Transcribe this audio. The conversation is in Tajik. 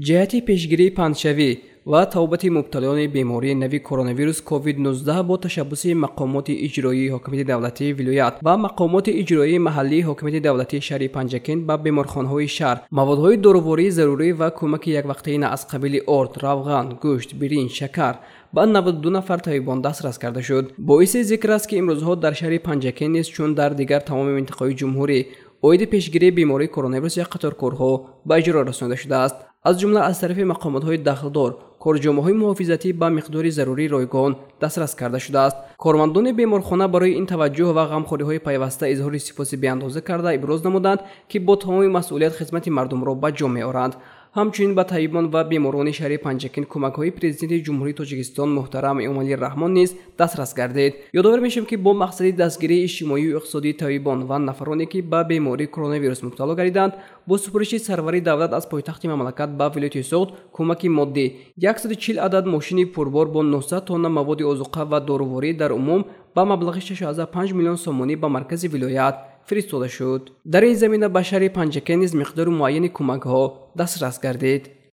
ҷиҳати пешгирии пандшавӣ ва тавобати мубталони бемории нави коронавирус covid-19 бо ташаббуси мақомоти иҷроии ҳокимияти давлатии вилоят ва мақомоти иҷроии маҳаллии ҳокимияти давлатии шаҳри панҷакент ба беморхонаҳои шаҳр маводҳои дорувории зарурӣ ва кӯмаки яквақтаина аз қабили орд равған гӯшт биринҷ шакар ба 92 нафар табибон дастрас карда шуд. Боиси зикр аст ки имрӯзҳо дар шаҳри панҷакент низ чун дар дигар тамоми минтақаҳои ҷумҳурӣ оиди пешгирии бемории коронавирус як қатор корҳо ба иҷро расонида шудааст аз ҷумла аз тарафи мақомотҳои дахлдор корҷомаҳои муҳофизатӣ ба миқдори зарурии ройгон дастрас карда шудааст. кормандони беморхона барои ин таваҷҷӯҳ ва ғамхориҳои пайваста изҳори сипоси беандоза карда иброз намуданд ки бо тамоми масъулият хизмати мардумро ба ҷо меоранд ҳамчунин ба табибон ва беморони шаҳри панҷакин кӯмакҳои президенти ҷумҳурии тоҷикистон муҳтарам эмомалӣ раҳмон низ дастрас гардид. Ёдовар мешавем ки бо мақсади дастгирии иҷтимоию иқтисодии табибон ва нафароне ки ба бемории коронавирус мубтало гардиданд бо супуриши сарвари давлат аз пойтахти мамлакат ба вилояти суғд кӯмаки моддӣ. 140 адад мошини пурбор бо 900 тонна маводи озуқа ва доруворӣ дар умум ба маблағи 65 миллион сомонӣ ба маркази вилоят фиристода шуд дар ин замина ба шаҳри панҷакен низ миқдори муайяни кӯмакҳо дастрас гардид